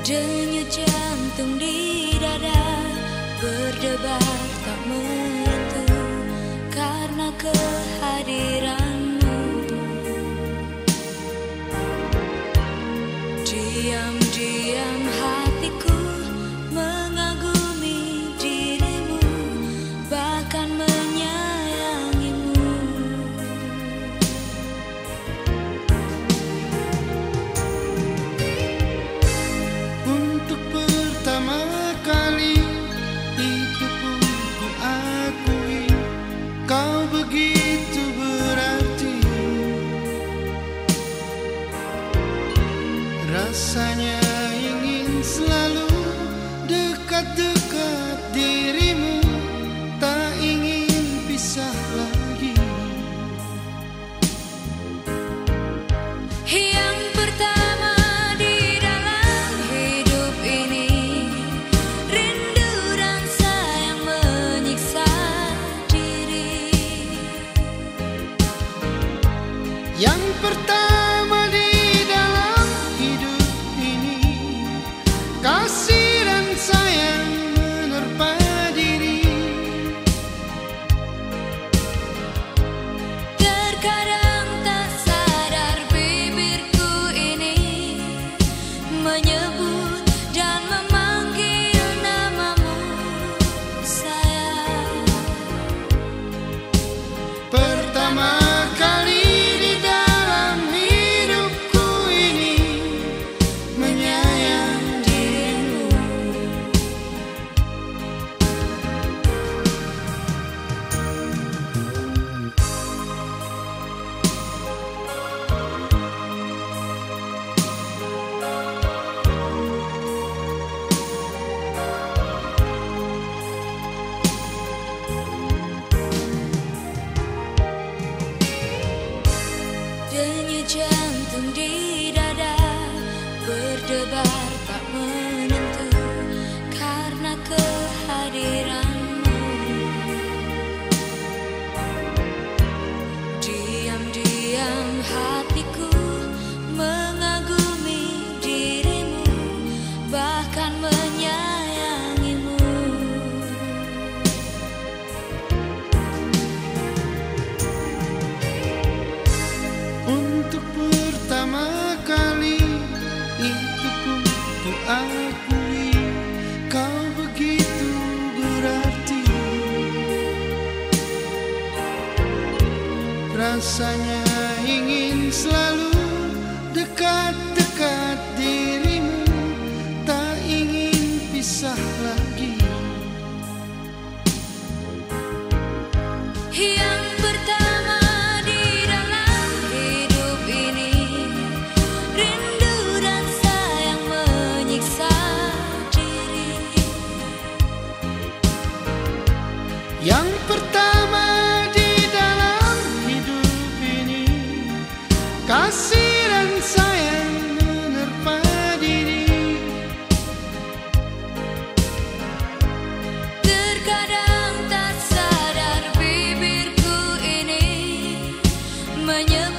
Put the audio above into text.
Denyut jantung di dada berdebar tak menentu. Karena kehadiran rasanya ingin selalu dekat-dekat dirimu. Tak ingin pisah lagi. Yang pertama di dalam hidup ini rindu dan sayang menyiksa diri. Yang pertama từng Rasanya ingin selalu dekat-dekat dirimu Tak ingin pisah lagi Hiya. меня